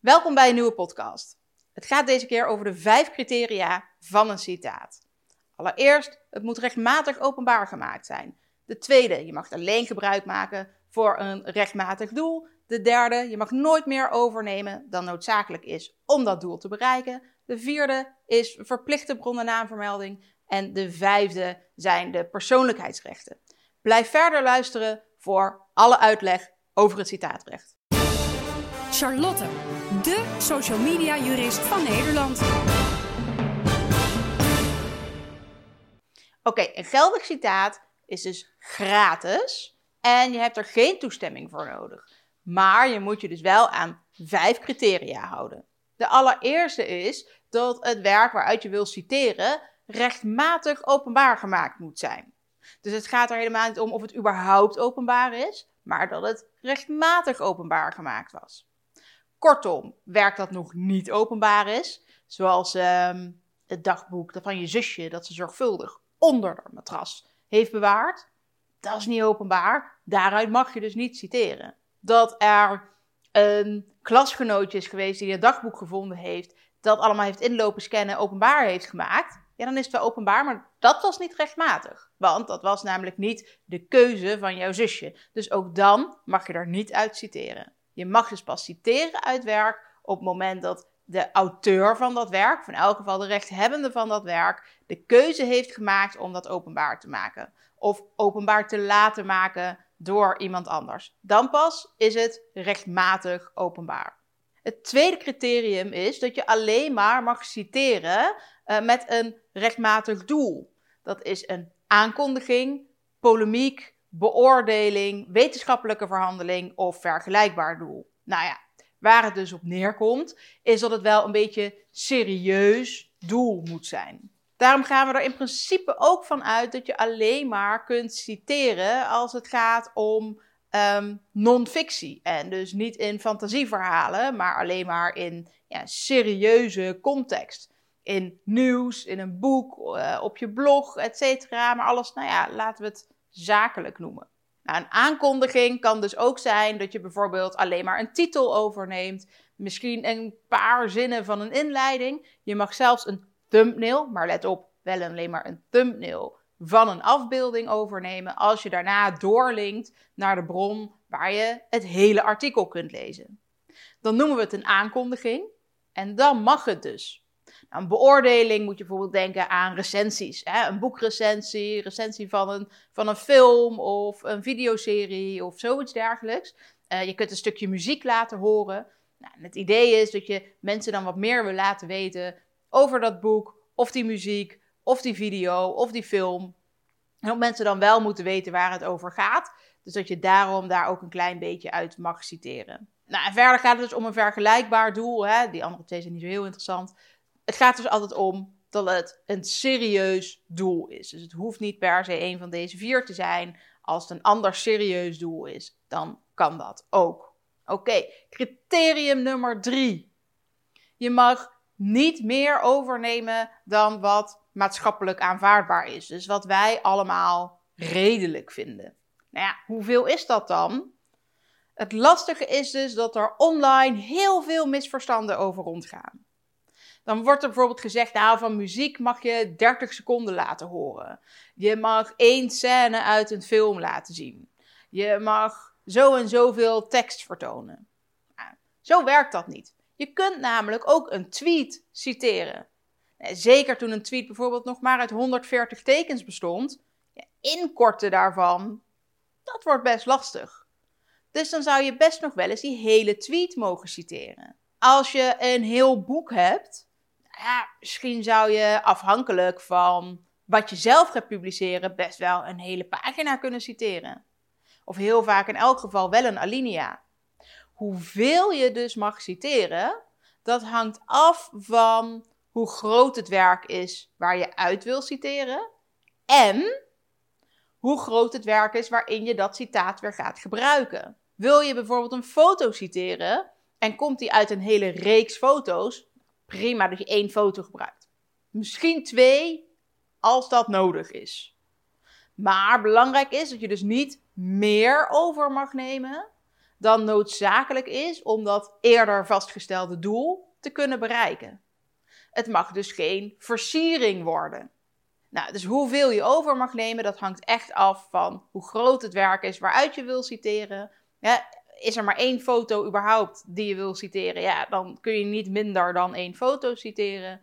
Welkom bij een nieuwe podcast. Het gaat deze keer over de vijf criteria van een citaat. Allereerst, het moet rechtmatig openbaar gemaakt zijn. De tweede, je mag alleen gebruik maken voor een rechtmatig doel. De derde, je mag nooit meer overnemen dan noodzakelijk is om dat doel te bereiken. De vierde is verplichte bronnennaamvermelding. En de vijfde zijn de persoonlijkheidsrechten. Blijf verder luisteren voor alle uitleg over het citaatrecht. Charlotte, de social media jurist van Nederland. Oké, een geldig citaat is dus gratis en je hebt er geen toestemming voor nodig. Maar je moet je dus wel aan vijf criteria houden. De allereerste is dat het werk waaruit je wil citeren rechtmatig openbaar gemaakt moet zijn. Dus het gaat er helemaal niet om of het überhaupt openbaar is, maar dat het rechtmatig openbaar gemaakt was. Kortom, werk dat nog niet openbaar is, zoals ehm, het dagboek van je zusje dat ze zorgvuldig onder haar matras heeft bewaard, dat is niet openbaar. Daaruit mag je dus niet citeren. Dat er een klasgenootje is geweest die het dagboek gevonden heeft, dat allemaal heeft inlopen scannen, openbaar heeft gemaakt, ja, dan is het wel openbaar, maar dat was niet rechtmatig. Want dat was namelijk niet de keuze van jouw zusje. Dus ook dan mag je er niet uit citeren. Je mag dus pas citeren uit werk op het moment dat de auteur van dat werk, of in elk geval de rechthebbende van dat werk, de keuze heeft gemaakt om dat openbaar te maken. Of openbaar te laten maken door iemand anders. Dan pas is het rechtmatig openbaar. Het tweede criterium is dat je alleen maar mag citeren uh, met een rechtmatig doel. Dat is een aankondiging, polemiek, beoordeling, wetenschappelijke verhandeling of vergelijkbaar doel. Nou ja, waar het dus op neerkomt, is dat het wel een beetje serieus doel moet zijn. Daarom gaan we er in principe ook van uit dat je alleen maar kunt citeren als het gaat om um, non-fictie. En dus niet in fantasieverhalen, maar alleen maar in ja, serieuze context. In nieuws, in een boek, uh, op je blog, et cetera. Maar alles, nou ja, laten we het zakelijk noemen. Nou, een aankondiging kan dus ook zijn dat je bijvoorbeeld alleen maar een titel overneemt. Misschien een paar zinnen van een inleiding. Je mag zelfs een thumbnail, maar let op, wel alleen maar een thumbnail van een afbeelding overnemen als je daarna doorlinkt naar de bron waar je het hele artikel kunt lezen. Dan noemen we het een aankondiging en dan mag het dus. Nou, een beoordeling moet je bijvoorbeeld denken aan recensies. Hè? Een boekrecensie, recensie van een, van een film of een videoserie of zoiets dergelijks. Uh, je kunt een stukje muziek laten horen. Nou, het idee is dat je mensen dan wat meer wil laten weten over dat boek of die muziek of die video of die film. En dat mensen dan wel moeten weten waar het over gaat. Dus dat je daarom daar ook een klein beetje uit mag citeren. Nou, en verder gaat het dus om een vergelijkbaar doel. Hè? Die andere twee zijn niet zo heel interessant. Het gaat dus altijd om dat het een serieus doel is. Dus het hoeft niet per se een van deze vier te zijn. Als het een ander serieus doel is, dan kan dat ook. Oké, criterium nummer drie. Je mag niet meer overnemen dan wat maatschappelijk aanvaardbaar is. Dus wat wij allemaal redelijk vinden. Nou ja, hoeveel is dat dan? Het lastige is dus dat er online heel veel misverstanden over rondgaan. Dan wordt er bijvoorbeeld gezegd, nou van muziek mag je 30 seconden laten horen. Je mag één scène uit een film laten zien. Je mag zo en zoveel tekst vertonen. Nou, zo werkt dat niet. Je kunt namelijk ook een tweet citeren. Zeker toen een tweet bijvoorbeeld nog maar uit 140 tekens bestond. Ja, inkorten daarvan, dat wordt best lastig. Dus dan zou je best nog wel eens die hele tweet mogen citeren. Als je een heel boek hebt, ja, misschien zou je afhankelijk van wat je zelf gaat publiceren, best wel een hele pagina kunnen citeren. Of heel vaak in elk geval wel een alinea. Hoeveel je dus mag citeren, dat hangt af van hoe groot het werk is waar je uit wil citeren en hoe groot het werk is waarin je dat citaat weer gaat gebruiken. Wil je bijvoorbeeld een foto citeren en komt die uit een hele reeks foto's, prima dat je één foto gebruikt. Misschien twee als dat nodig is. Maar belangrijk is dat je dus niet meer over mag nemen dan noodzakelijk is om dat eerder vastgestelde doel te kunnen bereiken. Het mag dus geen versiering worden. Nou, dus hoeveel je over mag nemen, dat hangt echt af van hoe groot het werk is waaruit je wil citeren. Is er maar één foto überhaupt die je wil citeren, ja, dan kun je niet minder dan één foto citeren.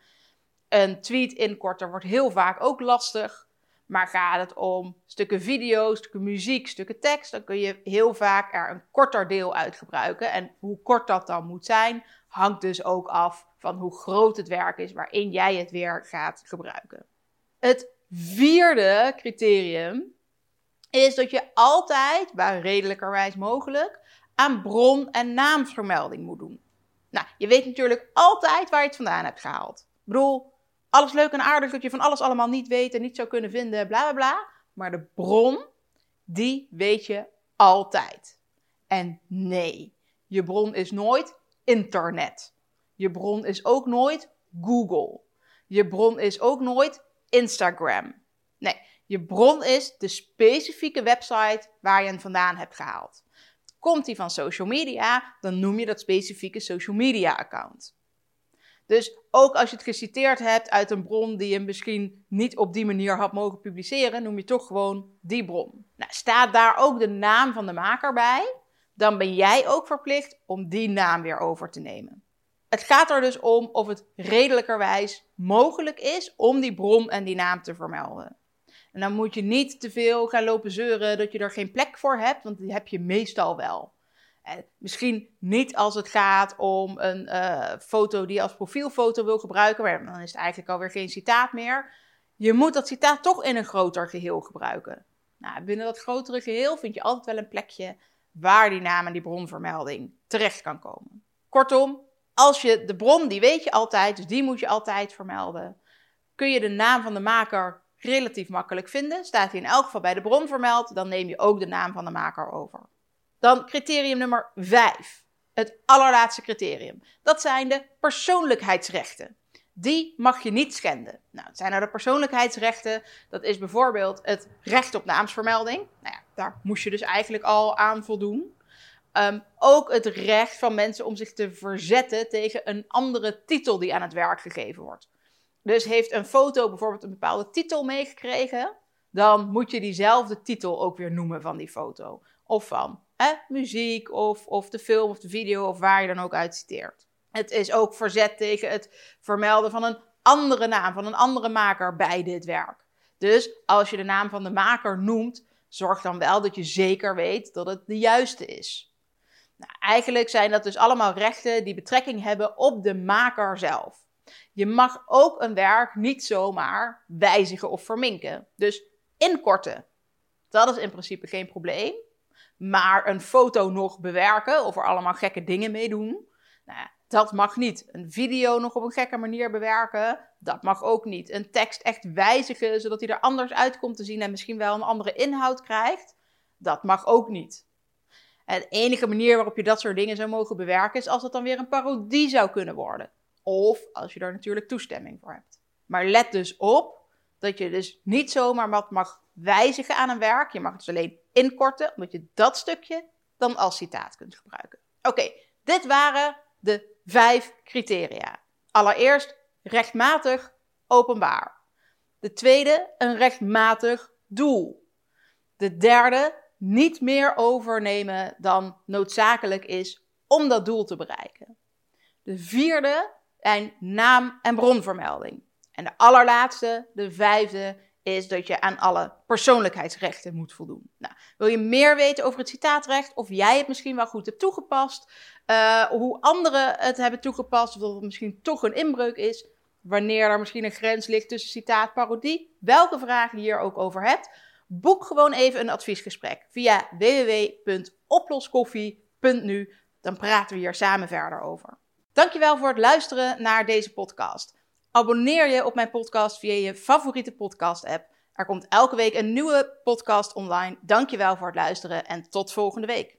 Een tweet inkorten wordt heel vaak ook lastig. Maar gaat het om stukken video, stukken muziek, stukken tekst, dan kun je heel vaak er een korter deel uit gebruiken. En hoe kort dat dan moet zijn, hangt dus ook af van hoe groot het werk is waarin jij het weer gaat gebruiken. Het vierde criterium is dat je altijd, waar redelijkerwijs mogelijk, aan bron- en naamvermelding moet doen. Nou, je weet natuurlijk altijd waar je het vandaan hebt gehaald. Ik bedoel, alles leuk en aardig dat je van alles allemaal niet weet en niet zou kunnen vinden, bla bla bla. Maar de bron, die weet je altijd. En nee, je bron is nooit internet. Je bron is ook nooit Google. Je bron is ook nooit Instagram. Nee, je bron is de specifieke website waar je hem vandaan hebt gehaald. Komt die van social media, dan noem je dat specifieke social media account. Dus ook als je het geciteerd hebt uit een bron die je misschien niet op die manier had mogen publiceren, noem je toch gewoon die bron. Nou, staat daar ook de naam van de maker bij, dan ben jij ook verplicht om die naam weer over te nemen. Het gaat er dus om of het redelijkerwijs mogelijk is om die bron en die naam te vermelden. En dan moet je niet te veel gaan lopen zeuren dat je er geen plek voor hebt, want die heb je meestal wel. En misschien niet als het gaat om een uh, foto die je als profielfoto wil gebruiken, maar dan is het eigenlijk alweer geen citaat meer. Je moet dat citaat toch in een groter geheel gebruiken. Nou, binnen dat grotere geheel vind je altijd wel een plekje waar die naam en die bronvermelding terecht kan komen. Kortom, als je de bron, die weet je altijd, dus die moet je altijd vermelden. Kun je de naam van de maker relatief makkelijk vinden, staat hij in elk geval bij de bron vermeld, dan neem je ook de naam van de maker over. Dan criterium nummer 5. Het allerlaatste criterium. Dat zijn de persoonlijkheidsrechten. Die mag je niet schenden. Nou, het zijn nou de persoonlijkheidsrechten. Dat is bijvoorbeeld het recht op naamsvermelding. Nou ja, daar moest je dus eigenlijk al aan voldoen. Um, ook het recht van mensen om zich te verzetten tegen een andere titel die aan het werk gegeven wordt. Dus heeft een foto bijvoorbeeld een bepaalde titel meegekregen, dan moet je diezelfde titel ook weer noemen van die foto. Of van muziek, of, of de film of de video, of waar je dan ook uit citeert. Het is ook verzet tegen het vermelden van een andere naam, van een andere maker bij dit werk. Dus als je de naam van de maker noemt, zorg dan wel dat je zeker weet dat het de juiste is. Nou, eigenlijk zijn dat dus allemaal rechten die betrekking hebben op de maker zelf. Je mag ook een werk niet zomaar wijzigen of verminken. Dus inkorten. Dat is in principe geen probleem. Maar een foto nog bewerken of er allemaal gekke dingen mee doen, nou, dat mag niet. Een video nog op een gekke manier bewerken, dat mag ook niet. Een tekst echt wijzigen zodat hij er anders uit komt te zien en misschien wel een andere inhoud krijgt, dat mag ook niet. En de enige manier waarop je dat soort dingen zou mogen bewerken is als het dan weer een parodie zou kunnen worden. Of als je daar natuurlijk toestemming voor hebt. Maar let dus op dat je dus niet zomaar wat mag wijzigen aan een werk. Je mag het dus alleen inkorten, omdat je dat stukje dan als citaat kunt gebruiken. Oké, dit waren de vijf criteria. Allereerst rechtmatig openbaar. De tweede, een rechtmatig doel. De derde, niet meer overnemen dan noodzakelijk is om dat doel te bereiken. De vierde, zijn naam- en bronvermelding. En de allerlaatste, de vijfde, is dat je aan alle persoonlijkheidsrechten moet voldoen. Nou, wil je meer weten over het citaatrecht, of jij het misschien wel goed hebt toegepast, uh, hoe anderen het hebben toegepast, of dat het misschien toch een inbreuk is, wanneer er misschien een grens ligt tussen citaat parodie, welke vragen je hier ook over hebt, boek gewoon even een adviesgesprek via www.oploskoffie.nu. Dan praten we hier samen verder over. Dankjewel voor het luisteren naar deze podcast. Abonneer je op mijn podcast via je favoriete podcast-app. Er komt elke week een nieuwe podcast online. Dankjewel voor het luisteren en tot volgende week.